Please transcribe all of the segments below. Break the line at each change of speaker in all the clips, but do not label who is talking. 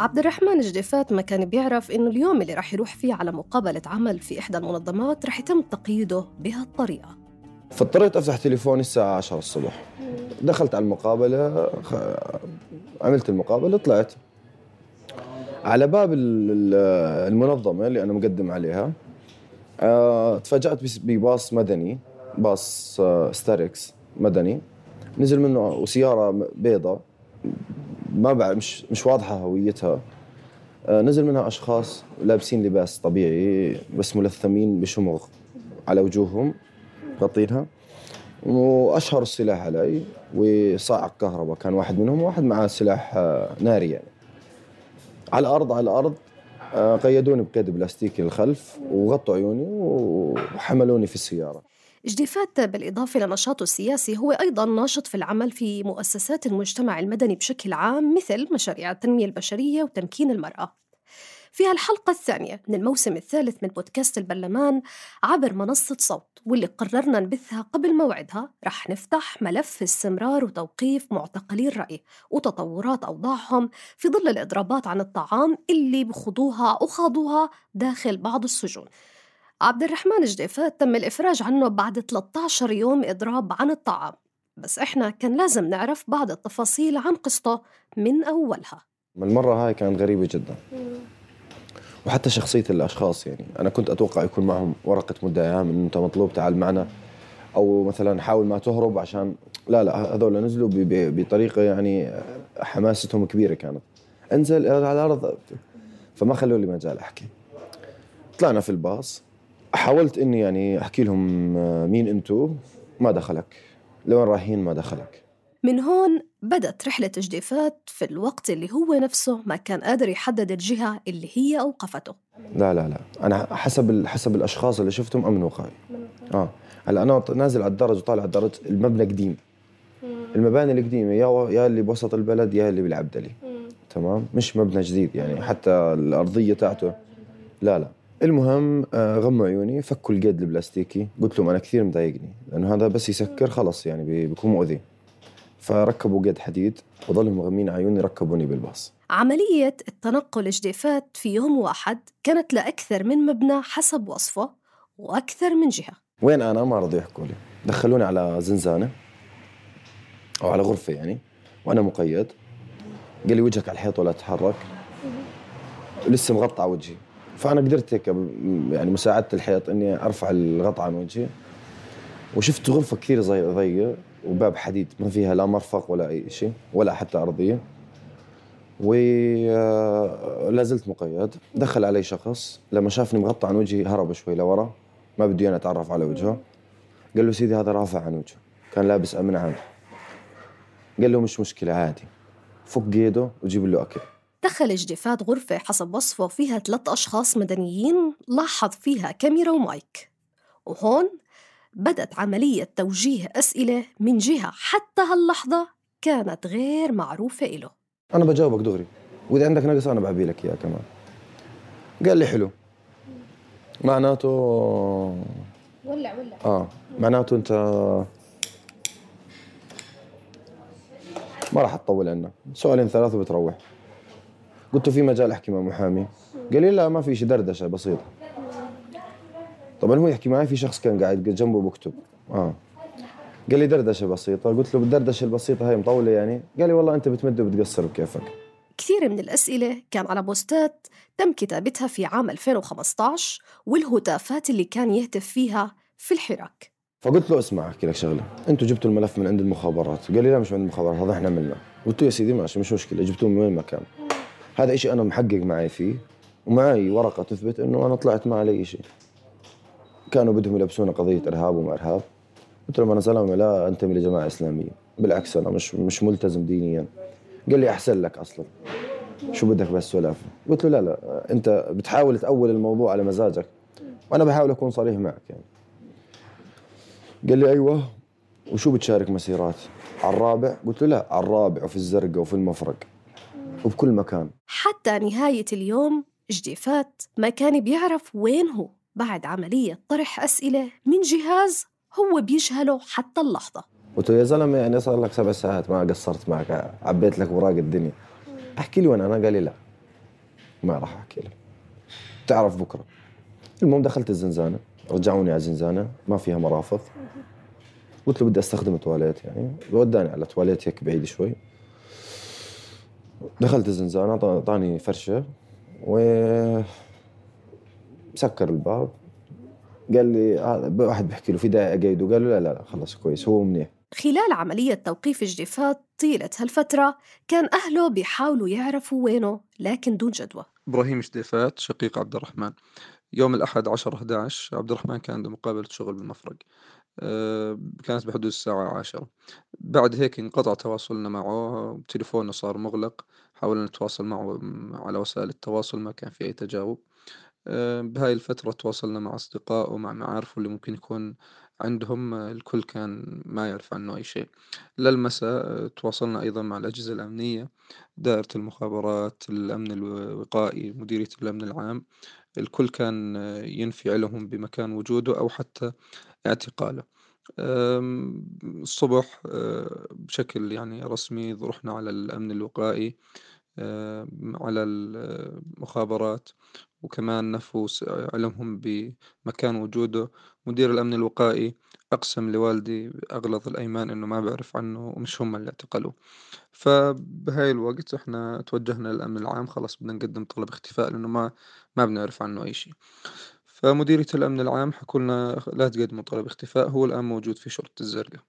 عبد الرحمن جديفات ما كان بيعرف إنه اليوم اللي رح يروح فيه على مقابلة عمل في إحدى المنظمات رح يتم تقييده بهالطريقة
فاضطريت أفتح تليفوني الساعة 10 الصبح. دخلت على المقابلة. عملت المقابلة طلعت. على باب ال- ال- المنظمة اللي أنا مقدم عليها آه، تفاجأت بباص مدني باص آه، ستاركس مدني. نزل منه وسيارة بيضة. ما بعرف مش مش واضحة هويتها. آه، نزل منها أشخاص لابسين لباس طبيعي بس ملثمين بشمغ على وجوههم غطينها. واشهروا السلاح علي وصاعق كهرباء كان واحد منهم وواحد معاه سلاح آه، ناري يعني. على الأرض على الأرض آه، قيدوني بقيد بلاستيكي للخلف وغطوا عيوني وحملوني في السيارة.
جديفات بالإضافة لنشاطه السياسي هو أيضا ناشط في العمل في مؤسسات المجتمع المدني بشكل عام مثل مشاريع التنمية البشرية وتمكين المرأة. في هالحلقة الثانية من الموسم الثالث من بودكاست البرلمان عبر منصة صوت واللي قررنا نبثها قبل موعدها رح نفتح ملف استمرار وتوقيف معتقلي الرأي وتطورات أوضاعهم في ظل الإضرابات عن الطعام اللي بخوضوها وخاضوها داخل بعض السجون. عبد الرحمن جديفات تم الإفراج عنه بعد 13 يوم إضراب عن الطعام. بس إحنا كان لازم نعرف بعض التفاصيل عن قصته من أولها.
المرة هاي كانت غريبة جدا. وحتى شخصية الأشخاص يعني. أنا كنت أتوقع يكون معهم ورقة مدعاه من أنت مطلوب تعال معنا. أو مثلا حاول ما تهرب عشان لا لا هذول نزلوا ب- ب- بطريقة يعني حماستهم كبيرة كانت. انزل على الأرض. فما خلوا لي مجال أحكي. طلعنا في الباص. حاولت إني يعني أحكي لهم آه، مين أنتو؟ ما دخلك. لوين رايحين؟ ما دخلك.
من هون بدت رحلة جديفات في الوقت اللي هو نفسه ما كان قادر يحدد الجهة اللي هي أوقفته.
لا لا لا. أنا حسب حسب الأشخاص اللي شفتهم امن وقائي آه. هلأ أنا ط- نازل على الدرج وطالع على الدرج المبنى قديم. المباني القديمة يا يا اللي بوسط البلد يا اللي بالعبدلي. تمام؟ مش مبنى جديد يعني حتى الأرضية تاعته. لا لا. المهم آه، غموا عيوني فكوا القيد البلاستيكي. قلت لهم أنا كثير مضايقني لأنه هذا بس يسكر خلص يعني بي- بيكون مؤذي. فركبوا قيد حديد وظلوا مغمين عيوني ركبوني بالباص.
عملية التنقل جديفات في يوم واحد كانت لأكثر من مبنى حسب وصفه وأكثر من جهة.
وين أنا؟ ما رضوا يحكوا لي. دخلوني على زنزانة أو على غرفة يعني وأنا مقيد. قال لي وجهك على الحيط ولا تتحرك. لسه مغطى على وجهي. فأنا قدرت هيك يعني مساعدة الحيط إني أرفع الغطاء عن وجهي. وشفت غرفة كثير ضيقة وباب حديد ما فيها لا مرفق ولا أي شيء ولا حتى أرضية. ولا زلت مقيد. دخل علي شخص لما شافني مغطى عن وجهي هرب شوي لورا ما بده أنا أتعرف على وجهه. قال له سيدي هذا رافع عن وجهه كان لابس أمن عام. قال له مش مشكلة عادي. فك قيده وجيب له أكل.
دخل جديفات غرفة حسب وصفه فيها ثلاث أشخاص مدنيين لاحظ فيها كاميرا ومايك. وهون بدت عملية توجيه أسئلة من جهة حتى هاللحظة كانت غير معروفة إله.
أنا بجاوبك دغري. وإذا عندك نقص أنا بعبي لك إياه كمان. قال لي حلو. معناته
ولع ولع.
آه. معناته أنت ما راح تطول عنا. سؤالين ثلاثة بتروح قلت له في مجال أحكي مع محامي. قال لي لا ما في شيء دردشة بسيطة. طبعا هو يحكي معي في شخص كان قاعد جنبه بكتب. آه. قال لي دردشة بسيطة. قلت له بالدردشه البسيطة هاي مطولة يعني. قال لي والله أنت بتمد وبتقصر بكيفك.
كثير من الأسئلة كان على بوستات تم كتابتها في عام 2015 والهتافات اللي كان يهتف فيها في الحراك.
فقلت له اسمع أحكي لك شغلة. أنتوا جبتوا الملف من عند المخابرات. قال لي لا مش من المخابرات هذا إحنا عملناه قلت له يا سيدي ماشي مش مشكلة جبتوه من وين ما كان هذا إشي أنا محقق معي فيه ومعي ورقة تثبت إنه أنا طلعت ما علي شيء كانوا بدهم يلبسونا قضية إرهاب وما إرهاب. قلت له أنا زلمه لا أنتمي لجماعة إسلامية. بالعكس أنا مش مش ملتزم دينيا. قال لي أحسن لك أصلا. شو بدك بس سلافه قلت له لا لا أنت بتحاول تأول الموضوع على مزاجك. وأنا بحاول أكون صريح معك يعني. قال لي أيوه وشو بتشارك مسيرات؟ على الرابع؟ قلت له لا على الرابع وفي الزرقاء وفي المفرق وبكل مكان.
حتى نهاية اليوم جديفات ما كان بيعرف وين هو. بعد عملية طرح أسئلة من جهاز هو بيجهله حتى اللحظة.
قلت يا زلمة يعني صار لك سبع ساعات ما قصرت معك عبيت لك اوراق الدنيا. أحكي لي وين؟ أنا قال لي لا. ما راح أحكي لك. تعرف بكرة. المهم دخلت الزنزانة رجعوني على الزنزانة ما فيها مرافق قلت له بدي أستخدم التواليت يعني. وداني على تواليت هيك بعيد شوي. دخلت الزنزانة اعطاني فرشة و سكر الباب قال لي هذا واحد بيحكي له في داعي اقيده قال له لا لا لا خلص كويس هو منيح.
خلال عملية توقيف جديفات طيلة هالفترة كان أهله بيحاولوا يعرفوا وينه لكن دون جدوى.
إبراهيم شديفات شقيق عبد الرحمن. يوم الأحد 10 11 عبد الرحمن كان عنده مقابلة شغل بالمفرق كانت بحدود الساعة عشرة. بعد هيك انقطع تواصلنا معه تليفونه صار مغلق حاولنا نتواصل معه على وسائل التواصل ما كان في أي تجاوب. آه، بهاي الفترة تواصلنا مع أصدقائه ومع معارفه اللي ممكن يكون عندهم آه، الكل كان ما يعرف عنه أي شيء. للمساء آه، تواصلنا أيضا مع الأجهزة الأمنية دائرة المخابرات الأمن الوقائي مديرية الأمن العام. الكل كان آه، ينفي علمهم بمكان وجوده أو حتى اعتقاله. الصبح بشكل يعني رسمي رحنا على الأمن الوقائي على المخابرات وكمان نفوا س- علمهم بمكان وجوده. مدير الأمن الوقائي أقسم لوالدي أغلظ الأيمان إنه ما بيعرف عنه ومش هم اللي اعتقلوه. فبهاي الوقت إحنا توجهنا للأمن العام. خلاص بدنا نقدم طلب اختفاء لأنه ما ما بنعرف عنه أي شيء. فمديرية الأمن العام حكوا لنا لا تقدموا طلب اختفاء هو الآن موجود في شرطة الزرقاء.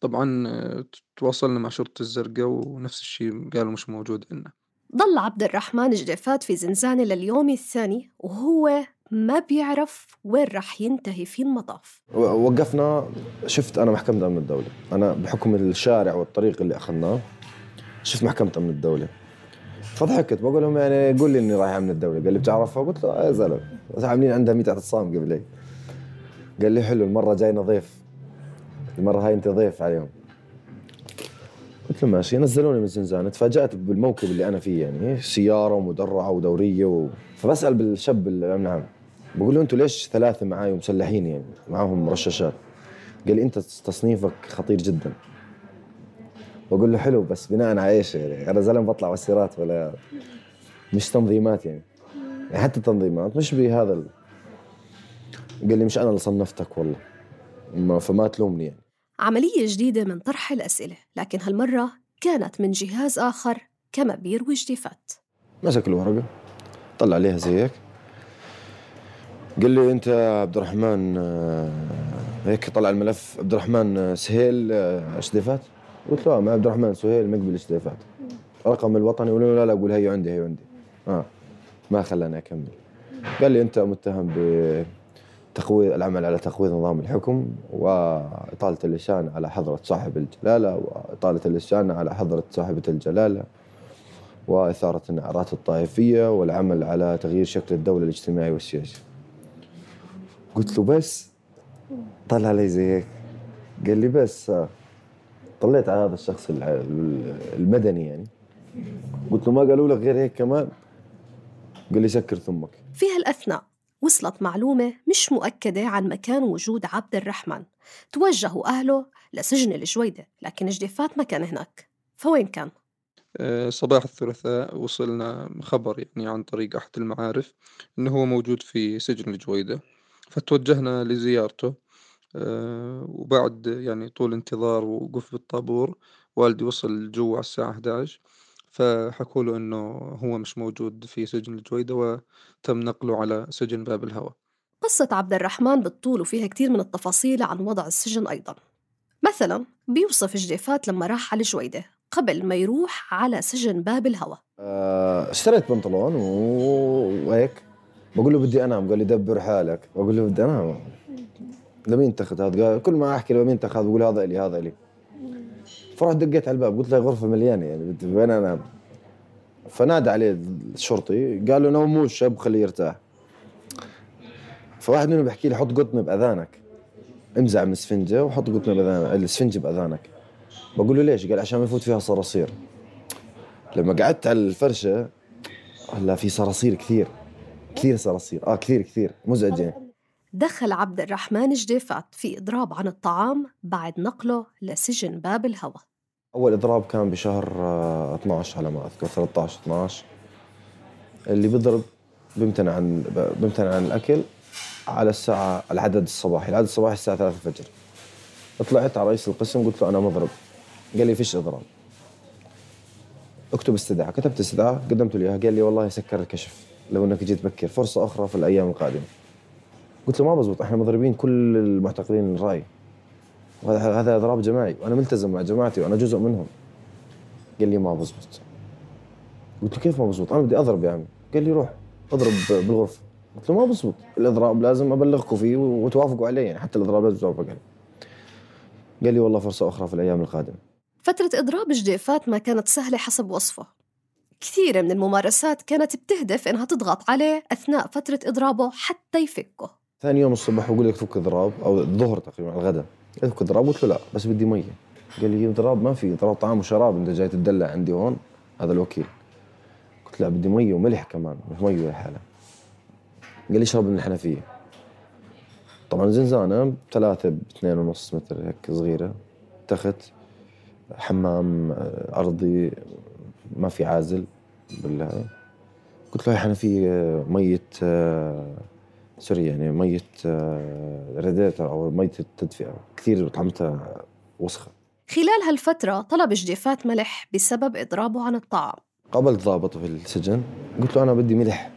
طبعا آه، تواصلنا مع شرطة الزرقاء ونفس الشيء قالوا مش موجود عندنا.
ضل عبد الرحمن جديفات في زنزانة لليوم الثاني وهو ما بيعرف وين رح ينتهي في المطاف.
وقفنا. شفت أنا محكمة امن الدولة أنا بحكم الشارع والطريق اللي أخذناه شفت محكمة امن الدولة فضحكت. بقول لهم يعني قول لي إني رايح أمن الدولة قال لي بتعرفها؟ قلت له آه يا زلمه بس عاملين عندها 100 اعتصام قبل هيك. قال لي حلو المرة جاينا ضيف. المرة هاي أنت ضيف عليهم. قلت له ماشي نزلوني من الزنزانه تفاجأت بالموكب اللي أنا فيه يعني سيارة ومدرعة ودورية و... فبسأل بالشاب الامن العام بقول له أنتوا ليش ثلاثة معاي ومسلحين يعني؟ معاهم رشاشات. قال لي أنت تصنيفك خطير جدا. بقول له حلو بس بناء على إيش يعني؟ أنا زلمة بطلع مسيرات ولا مش تنظيمات يعني, يعني حتى التنظيمات مش بهذا ال... قال لي مش أنا اللي صنفتك والله ما فما تلومني يعني.
عملية جديدة من طرح الأسئلة لكن هالمرة كانت من جهاز آخر كما بيروي جديفات
مسك الورقة. طلع عليها زي هيك قال لي أنت عبد الرحمن آه، هيك طلع الملف عبد الرحمن آه، سهيل آه، اشديفات قلت له آه، مع عبد الرحمن سهيل مقبل اشديفات رقم الوطني ولا لا لا أقول هي عندي هي عندي. آه ما خلاني أكمل. قال لي أنت متهم بتقويض العمل على تقويض نظام الحكم وإطالة اللسان على حضرة صاحب الجلالة وإطالة اللسان على حضرة صاحبة الجلالة وإثارة النعرات الطائفية والعمل على تغيير شكل الدولة الاجتماعي والسياسي. قلت له بس طلع علي زي هيك. قال لي بس آه. طلعت على هذا الشخص المدني يعني. قلت له ما قالوا لك غير هيك كمان؟ قال لي سكر ثمك.
في هالأثناء وصلت معلومة مش مؤكدة عن مكان وجود عبد الرحمن. توجهوا أهله لسجن الجويدة لكن جديفات ما كان هناك. فوين كان؟
آه، صباح الثلاثاء وصلنا خبر يعني عن طريق أحد المعارف إنه هو موجود في سجن الجويدة. فتوجهنا لزيارته آه، وبعد يعني طول انتظار ووقوف بالطابور والدي وصل جوا على الساعة 11 فحكوا له إنه هو مش موجود في سجن الجويدة وتم نقله على سجن باب الهوى.
قصة عبد الرحمن بالطول وفيها كتير من التفاصيل عن وضع السجن أيضا. مثلا بيوصف جديفات لما راح على الجويدة قبل ما يروح على سجن باب الهوى.
آه، اشتريت بنطلون وهيك. بقول له بدي أنام قال لي دبر حالك. بقول له بدي أنام. لمين اتخذ هذا؟ قال كل ما أحكي لمين اتخذ بقول هذا إلي هذا إلي. فرحت دقيت على الباب قلت له غرفة مليانة يعني وين أنا فنادى عليه الشرطي قال له نوموه الشاب خليه يرتاح. فواحد منهم بيحكي لي حط قطن بأذانك امزع من السفنجة وحط قطن بأذانك السفنجة بأذانك. بقول له ليش؟ قال عشان ما يفوت فيها صراصير. لما قعدت على الفرشة هلا في صراصير كثير كثير صراصير آه كثير كثير مزعجه
دخل عبد الرحمن جديفات في إضراب عن الطعام بعد نقله لسجن باب الهوى.
أول إضراب كان بشهر آه، 12 على ما أذكر 13 12 اللي بيضرب بيمتنع عن بيمتنع عن الأكل على الساعة العدد الصباحي. العدد الصباحي الساعة 3 الفجر. طلعت على رئيس القسم قلت له أنا مضرب. قال لي فيش إضراب. اكتب استدعاء. كتبت استدعاء قدمت له إياها. قال لي والله سكر الكشف لو إنك جيت بكر. فرصة أخرى في الأيام القادمة. قلت له ما بزبط إحنا مضربين كل المعتقلين الرأي. وهذا هذا إضراب جماعي وأنا ملتزم مع جماعتي وأنا جزء منهم. قال لي ما بزبط. قلت له كيف ما بزبط؟ أنا بدي أضرب يا عمي. قال لي روح اضرب بالغرفة. قلت له ما بزبط. الإضراب لازم أبلغكم فيه وتوافقوا عليه يعني حتى الإضراب لازم توافق عليه. قال لي والله فرصة أخرى في الأيام القادمة.
فترة إضراب جديفات ما كانت سهلة حسب وصفه. كثير من الممارسات كانت بتهدف إنها تضغط عليه أثناء فترة إضرابه حتى يفكه.
ثاني يوم الصبح بقول لك فك اضراب أو الظهر تقريبا على الغداء فك اضراب قلت له لا بس بدي مية. قال لي اضراب ما في اضراب طعام وشراب إنت جاي تدلع عندي هون هذا الوكيل. قلت له بدي مية وملح كمان مش مية لحالها. قال لي اشرب من الحنفيه طبعا زنزانة ثلاثة باثنين ونص متر هيك صغيرة تخت حمام آه، أرضي ما في عازل بالله. قلت له هي حنفيه مية آه، sorry يعني مية ريديتر أو مية التدفئة كثير طعمتها وسخة.
خلال هالفترة طلب جديفات ملح بسبب إضرابه عن الطعام.
قابلت ضابط في السجن قلت له أنا بدي ملح.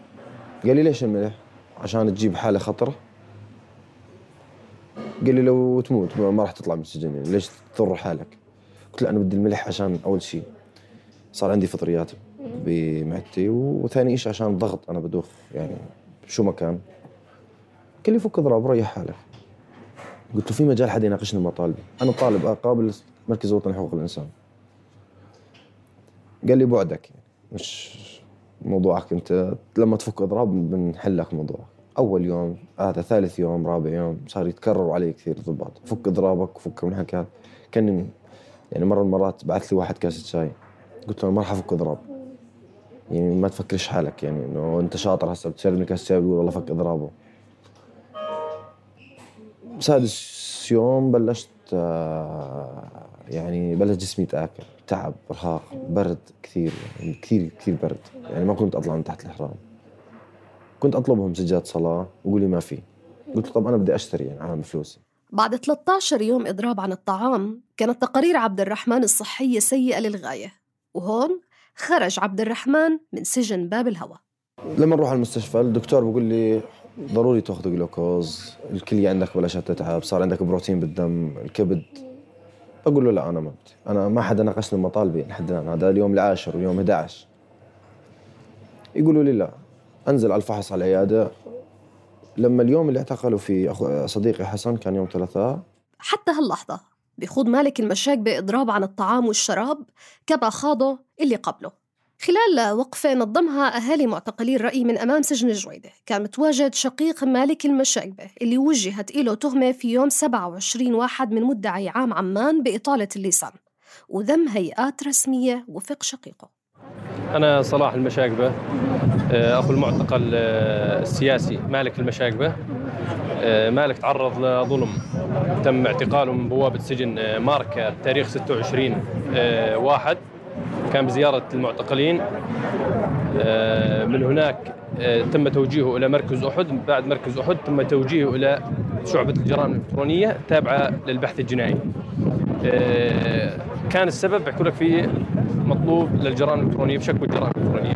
قال لي ليش الملح؟ عشان تجيب حالة خطرة. قال لي لو تموت ما راح تطلع من السجن يعني ليش تضر حالك؟ قلت له أنا بدي الملح عشان أول شيء صار عندي فطريات بمعدتي وثاني شيء عشان الضغط أنا بدوخ يعني شو ما كان. قال لي فك اضرب ريح حالك. قلت له في مجال حد يناقشني مطالبي أنا طالب أقابل مركز الوطني لحقوق الإنسان. قال لي بعدك يعني مش موضوعك أنت. لما تفك اضراب بنحل لك موضوعك. أول يوم هذا ثالث يوم رابع يوم صار يتكرروا علي كثير ضباط. فك اضرابك وفك من حكى كان يعني مرة من المرات بعث لي واحد كاسة شاي. قلت له ما راح أفك اضراب. يعني ما تفكرش حالك يعني إنه أنت شاطر هسه بتشربني كاسة شاي والله فك اضرابه. سادس يوم بلشت آه، يعني بلش جسمي يتآكل تعب ارهاق برد كثير يعني كثير كثير برد. يعني ما كنت أطلع من تحت الإحرام. كنت أطلبهم سجاد صلاة ويقول لي ما في. قلت له طب أنا بدي أشتري يعني على فلوسي.
بعد 13 يوم إضراب عن الطعام كانت تقارير عبد الرحمن الصحية سيئة للغاية. وهون خرج عبد الرحمن من سجن باب الهوى
لما نروح على المستشفى الدكتور بيقول لي ضروري تاخذ جلوكوز الكلية عندك بلشت تتعب صار عندك بروتين بالدم الكبد. بقول له لا أنا ما بدي. أنا ما حدا ناقشني مطالبي لحد الآن هذا اليوم العاشر واليوم 11 يقولوا لي لا أنزل على الفحص على العيادة. لما اليوم اللي اعتقلوا فيه أخو صديقي حسن كان يوم ثلاثاء
حتى هاللحظة بيخوض مالك المشاك بإضراب عن الطعام والشراب كما خاضه اللي قبله. خلال وقفة نظمها أهالي معتقلي الرأي من أمام سجن الجويدة كان متواجد شقيق مالك المشاكبة اللي وجهت إله تهمة في يوم 27 واحد من مدعي عام عمان بإطالة اللسان. وذم هيئات رسمية وفق شقيقه.
أنا صلاح المشاقبة آه، أخو المعتقل آه، السياسي مالك المشاقبة آه، مالك تعرض لظلم. تم اعتقاله من بوابة سجن ماركا بتاريخ 26 آه، واحد. كان بزيارة المعتقلين. آه، من هناك آه، تم توجيهه إلى مركز أحد. بعد مركز أحد تم توجيهه إلى شعبة الجرائم الإلكترونية تابعة للبحث الجنائي. آه، كان السبب بحكي لك في مطلوب للجرائم الإلكترونية بشكوى الجرائم الالكترونيه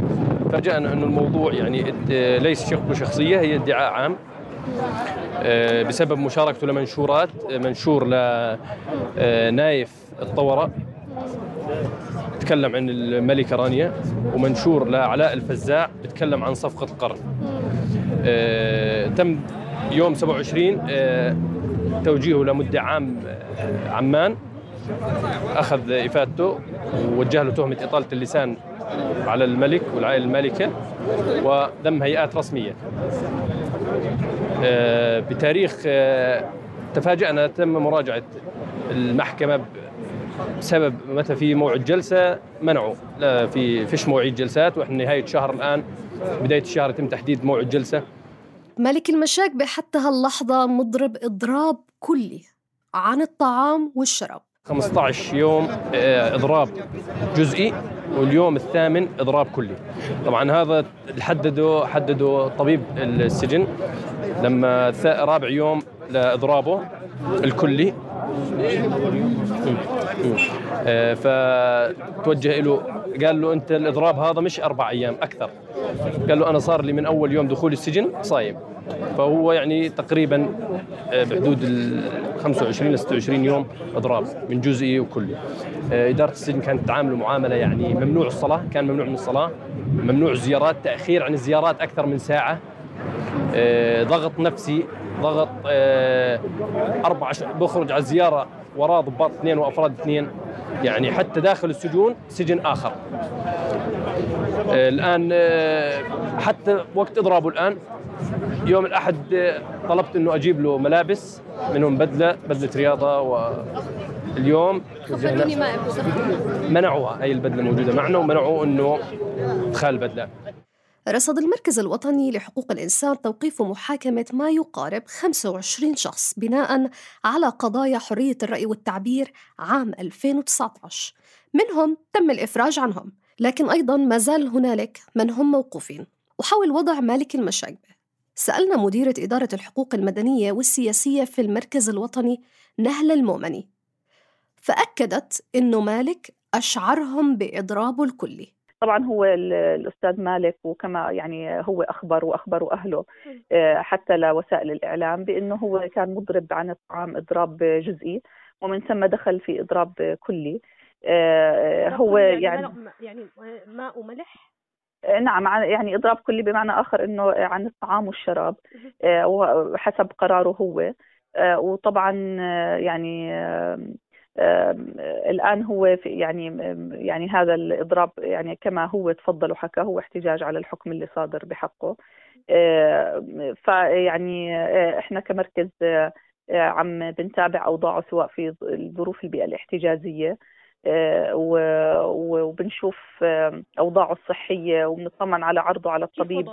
فاجانا انه الموضوع يعني ليس شكوى شخصية هي ادعاء عام. بسبب مشاركته لمنشورات منشور لنايف الطورة. بتكلم عن الملكة رانيا ومنشور لعلاء الفزاع بتكلم عن صفقة القرن. آه، تم يوم 27 آه، توجيهه لمدة عام عمان. أخذ إفادته ووجه له تهمة إطالة اللسان على الملك والعائلة المالكة وذم هيئات رسمية. بتاريخ تفاجأنا تم مراجعة المحكمة بسبب متى في موعد جلسة منعوا لا في فيش مواعيد جلسات وإحنا نهاية شهر الآن بداية الشهر يتم تحديد موعد جلسة.
ملك المشاكبة حتى هاللحظة مضرب إضراب كلي عن الطعام والشراب.
15 يوم آه، إضراب جزئي واليوم الثامن إضراب كلي. طبعا هذا حدده حدده طبيب السجن. لما رابع يوم لإضرابه الكلي فتوجه له قال له أنت الإضراب هذا مش أربع أيام أكثر. قال له أنا صار لي من أول يوم دخول السجن صايم. فهو يعني تقريبا آه، بحدود ال 25 ل 26 يوم إضراب من جزئي وكلي. آه، إدارة السجن كانت تعامله معاملة يعني ممنوع الصلاة كان ممنوع من الصلاة ممنوع الزيارات تأخير عن الزيارات أكثر من ساعة. ضغط نفسي ضغط أربع بخرج على الزيارة وراه ضباط اثنين وأفراد اثنين. يعني حتى داخل السجون سجن آخر. الآن حتى وقت إضرابه الآن يوم الأحد طلبت إنه أجيب له ملابس منهم بدلة بدلة رياضة واليوم منعوها. هي البدلة موجودة معنا ومنعوا إنه ادخال البدله
رصد المركز الوطني لحقوق الإنسان توقيف محاكمة ما يقارب 25 شخص بناء على قضايا حرية الرأي والتعبير عام 2019 منهم تم الإفراج عنهم لكن أيضا ما زال هنالك من هم موقوفين. وحول وضع مالك المشاكبة سألنا مديرة إدارة الحقوق المدنية والسياسية في المركز الوطني نهلة المؤمني فأكدت أنه مالك أشعرهم بإضرابه الكلي.
طبعا هو الأستاذ مالك وكما يعني هو أخبر واخبروا أهله آه، حتى لوسائل الإعلام بأنه هو كان مضرب عن الطعام إضراب جزئي ومن ثم دخل في إضراب كلي.
آه، هو يعني يعني, يعني ماء وملح؟
آه، نعم يعني إضراب كلي بمعنى آخر إنه عن الطعام والشراب وحسب قراره هو. وطبعا يعني الآن هو يعني يعني هذا الإضراب يعني كما هو تفضل وحكى هو احتجاج على الحكم اللي صادر بحقه. فيعني إحنا كمركز عم بنتابع أوضاعه سواء في ظروف البيئه الاحتجازيه آه، وبنشوف أوضاعه الصحية وبنطمن على عرضه على الطبيب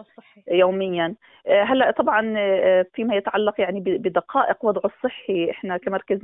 يوميا. آه، هلأ طبعا آه، فيما يتعلق يعني بدقائق وضعه الصحي إحنا كمركز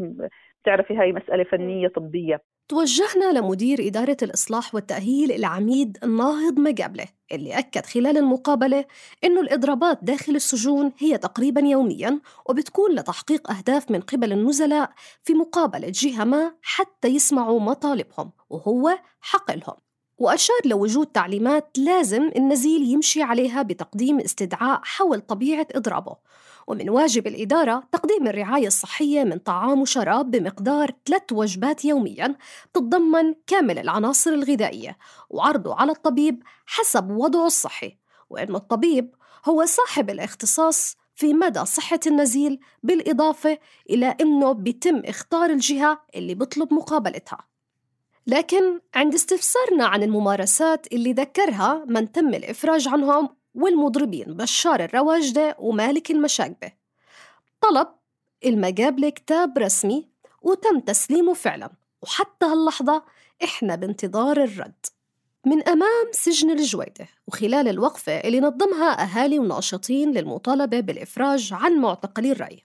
بتعرفي هاي مسألة فنية طبية.
توجهنا لمدير إدارة الإصلاح والتأهيل العميد ناهض مقابلة. اللي أكد خلال المقابلة إنه الإضرابات داخل السجون هي تقريبا يوميا وبتكون لتحقيق أهداف من قبل النزلاء في مقابلة جهة ما حتى يسمعوا مطالبهم وهو حق لهم وأشار لوجود تعليمات لازم النزيل يمشي عليها بتقديم استدعاء حول طبيعة إضرابه. ومن واجب الإدارة تقديم الرعاية الصحية من طعام وشراب بمقدار ثلاث وجبات يومياً تتضمن كامل العناصر الغذائية وعرضه على الطبيب حسب وضعه الصحي وأن الطبيب هو صاحب الاختصاص في مدى صحة النزيل بالإضافة إلى أنه بيتم اختار الجهة اللي بطلب مقابلتها. لكن عند استفسارنا عن الممارسات اللي ذكرها من تم الإفراج عنهم والمضربين بشار الرواجدة ومالك المشاقبة طلب المقابلة كتاب رسمي وتم تسليمه فعلا وحتى هاللحظة إحنا بانتظار الرد. من أمام سجن الجويدة وخلال الوقفة اللي نظمها أهالي وناشطين للمطالبة بالإفراج عن معتقلي الرأي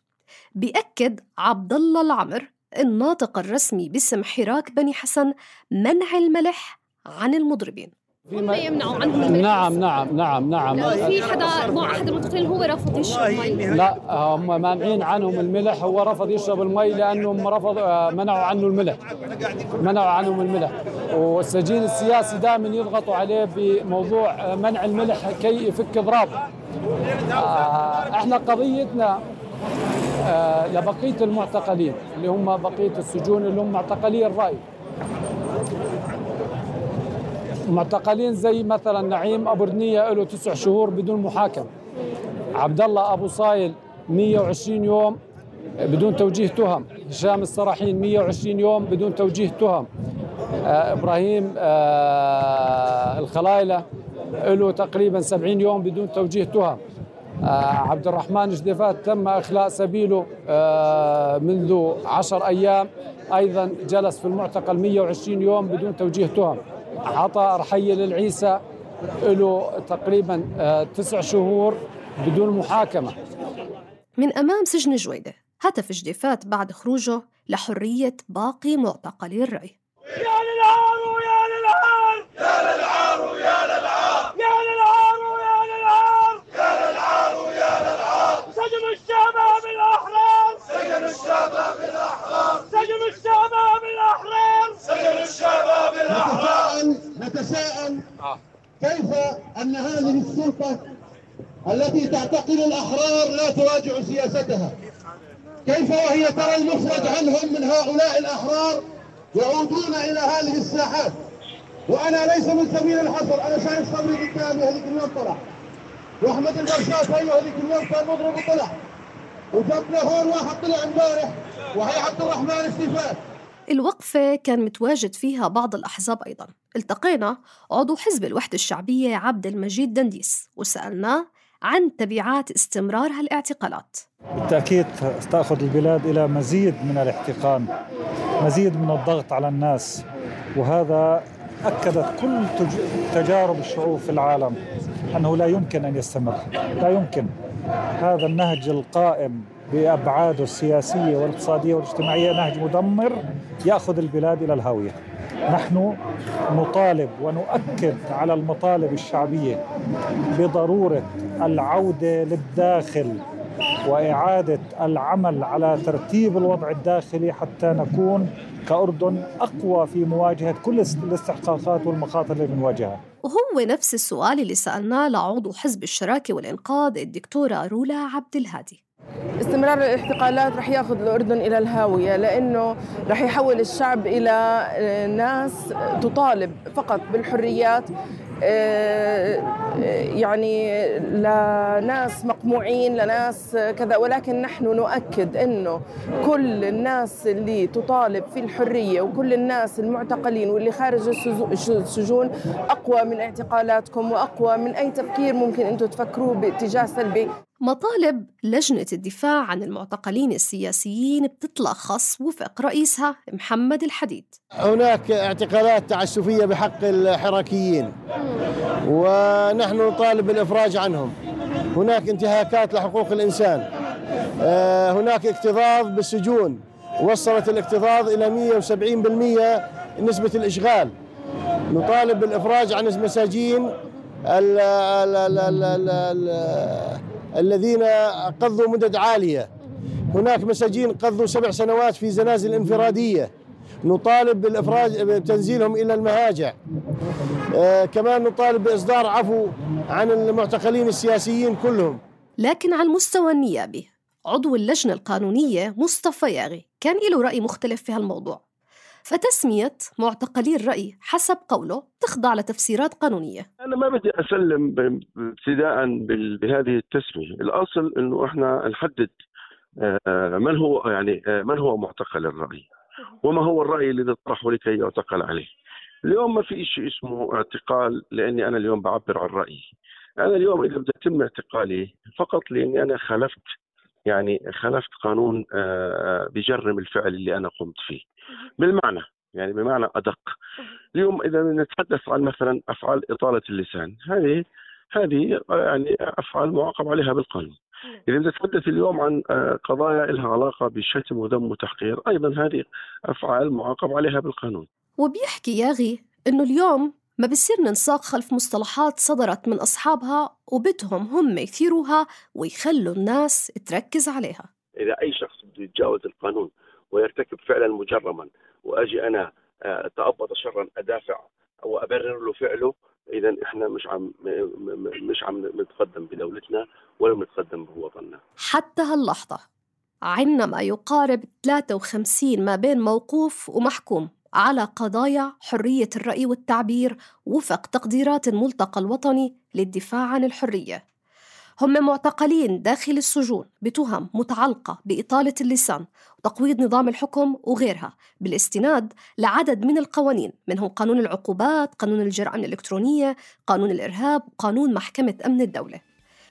بيأكد عبد الله العمر الناطق الرسمي باسم حراك بني حسن منع الملح عن المضربين.
هم يمنعوا عنهم الملح
نعم نعم نعم نعم.
في حدا مع احد المقتولين هو رفض يشرب مي.
لا هم مانعين عنهم الملح هو رفض يشرب المي لأنهم رفض منعوا عنه الملح. منعوا عنهم الملح. والسجين السياسي دائما يضغطوا عليه بموضوع منع الملح كي يفك اضرابه. آه، إحنا قضيتنا آه، لبقية المعتقلين اللي هم بقية السجون اللي هم معتقلي الرأي. معتقلين زي مثلا نعيم أبو رنية له تسع شهور بدون محاكمه عبد الله أبو صايل 120 يوم بدون توجيه تهم. هشام السراحين 120 يوم بدون توجيه تهم. آه، إبراهيم آه، الخلايلة له تقريبا 70 يوم بدون توجيه تهم. آه، عبد الرحمن جديفات تم إخلاء سبيله منذ عشر أيام. أيضا جلس في المعتقل 120 يوم بدون توجيه تهم. عطاء رحيل العيسى له تقريبا آه، تسع شهور بدون محاكمة.
من أمام سجن جويدة هتف جديفات بعد خروجه لحرية باقي معتقلي الرأي
يا للعار ويا للعار يا للعار ويا للعار يا للعار ويا للعار يا للعار ويا للعار سجن الشباب الأحرار سجن الشباب الأحرار سجن الشباب الأحرار سجن الشباب الأحرار
نتساءل كيف أن هذه السلطة التي تعتقل الأحرار لا تراجع سياستها. كيف وهي ترى المفرج عنهم من هؤلاء الأحرار يعودون إلى هذه الساحات؟ وأنا ليس من سبيل الحصر أنا شايف صبري قدامي هذيك اليوم طلع وأحمد البرشاش أيوه هذيك اليوم كان مضرب وطلع وجبنا هون واحد طلع امبارح وهي عبد الرحمن استفاد
الوقفة كان متواجد فيها بعض الأحزاب أيضا. التقينا عضو حزب الوحدة الشعبية عبد المجيد دنديس وسألناه عن تبعات استمرار هالاعتقالات.
بالتأكيد ستأخذ البلاد إلى مزيد من الاحتقان مزيد من الضغط على الناس وهذا أكدت كل تج- تجارب الشعوب في العالم أنه لا يمكن أن يستمر لا يمكن. هذا النهج القائم بأبعاده السياسية والاقتصادية والاجتماعية نهج مدمر يأخذ البلاد إلى الهاوية. نحن نطالب ونؤكد على المطالب الشعبية بضرورة العودة للداخل وإعادة العمل على ترتيب الوضع الداخلي حتى نكون كأردن أقوى في مواجهة كل الاستحقاقات والمخاطر اللي بنواجهها.
وهو نفس السؤال اللي سألناه لعضو حزب الشراكة والإنقاذ الدكتورة رولا عبد الهادي
استمرار الاحتقالات رح ياخذ الأردن إلى الهاوية لأنه رح يحول الشعب إلى آه، ناس تطالب فقط بالحريات آه، يعني لناس مقموعين لناس كذا. ولكن نحن نؤكد إنه كل الناس اللي تطالب في الحرية وكل الناس المعتقلين واللي خارج السجو- السجون أقوى من اعتقالاتكم وأقوى من أي تفكير ممكن أنتم تفكروه باتجاه سلبي.
مطالب لجنة الدفاع عن المعتقلين السياسيين بتتلخص وفق رئيسها محمد الحديد.
هناك اعتقالات تعسفية بحق الحراكيين. ونحن نطالب بالإفراج عنهم. هناك انتهاكات لحقوق الإنسان. آه، هناك اكتظاظ بالسجون. وصلت الاكتظاظ إلى 170% نسبة الإشغال. نطالب بالإفراج عن المساجين ال ال ال ال ال ال الذين قضوا مدد عالية. هناك مساجين قضوا سبع سنوات في زنازل انفرادية. نطالب بالإفراج بتنزيلهم إلى المهاجع. آه كمان نطالب بإصدار عفو عن المعتقلين السياسيين كلهم.
لكن على المستوى النيابي عضو اللجنة القانونية مصطفى ياغي كان له رأي مختلف في هالموضوع. فتسمية معتقلي الرأي حسب قوله تخضع لتفسيرات قانونية
أنا ما بدي أسلم ب- ابتداء بهذه التسمية، الأصل إنه إحنا نحدد آه، من هو يعني آه، من هو معتقل الرأي وما هو الرأي الذي طرحه لكي يعتقل عليه. اليوم ما في شيء اسمه اعتقال لأني أنا اليوم بعبر عن رأيي. أنا اليوم إذا بدي يتم اعتقالي فقط لأني أنا خالفت يعني خالفت قانون آه، بجرم الفعل اللي أنا قمت فيه. بالمعنى يعني بمعنى أدق. اليوم إذا نتحدث عن مثلا أفعال إطالة اللسان هذه هذه يعني أفعال معاقب عليها بالقانون. إذا نتحدث اليوم عن آه، قضايا لها علاقة بالشتم وذم وتحقير أيضا هذه أفعال معاقب عليها بالقانون.
وبيحكي ياغي إنه اليوم ما بصير ننساق خلف مصطلحات صدرت من أصحابها وبدهم هم يثيروها ويخلوا الناس تركز عليها
إذا أي شخص بده يتجاوز القانون ويرتكب فعلا مجرما وأجي أنا آه، أتأبط شرا أدافع أو ابرر له فعله اذا إحنا مش عم مش عم نتقدم بدولتنا ولا بنتقدم بوطننا.
حتى هاللحظة عنا ما يقارب 53 ما بين موقوف ومحكوم على قضايا حرية الرأي والتعبير وفق تقديرات الملتقى الوطني للدفاع عن الحرية. هم معتقلين داخل السجون بتهم متعلقة بإطالة اللسان وتقويض نظام الحكم وغيرها بالاستناد لعدد من القوانين منهم قانون العقوبات، قانون الجرائم الإلكترونية، قانون الإرهاب، وقانون محكمة أمن الدولة.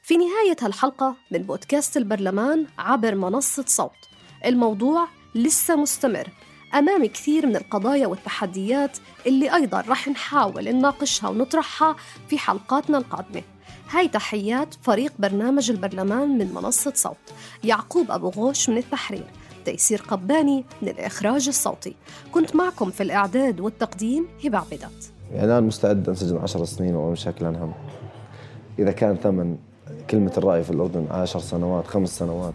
في نهاية هالحلقة من بودكاست البرلمان عبر منصة صوت الموضوع لسه مستمر. أمام كثير من القضايا والتحديات اللي أيضا رح نحاول نناقشها ونطرحها في حلقاتنا القادمة. هاي تحيات فريق برنامج البرلمان من منصة صوت يعقوب أبو غوش من التحرير تيسير قباني من الإخراج الصوتي. كنت معكم في الإعداد والتقديم هبة عبيدات.
يعني أنا مستعد أنسجن عشر سنين وأمشي شكلا هم إذا كان ثمن كلمة الرأي في الأردن عشر سنوات خمس سنوات.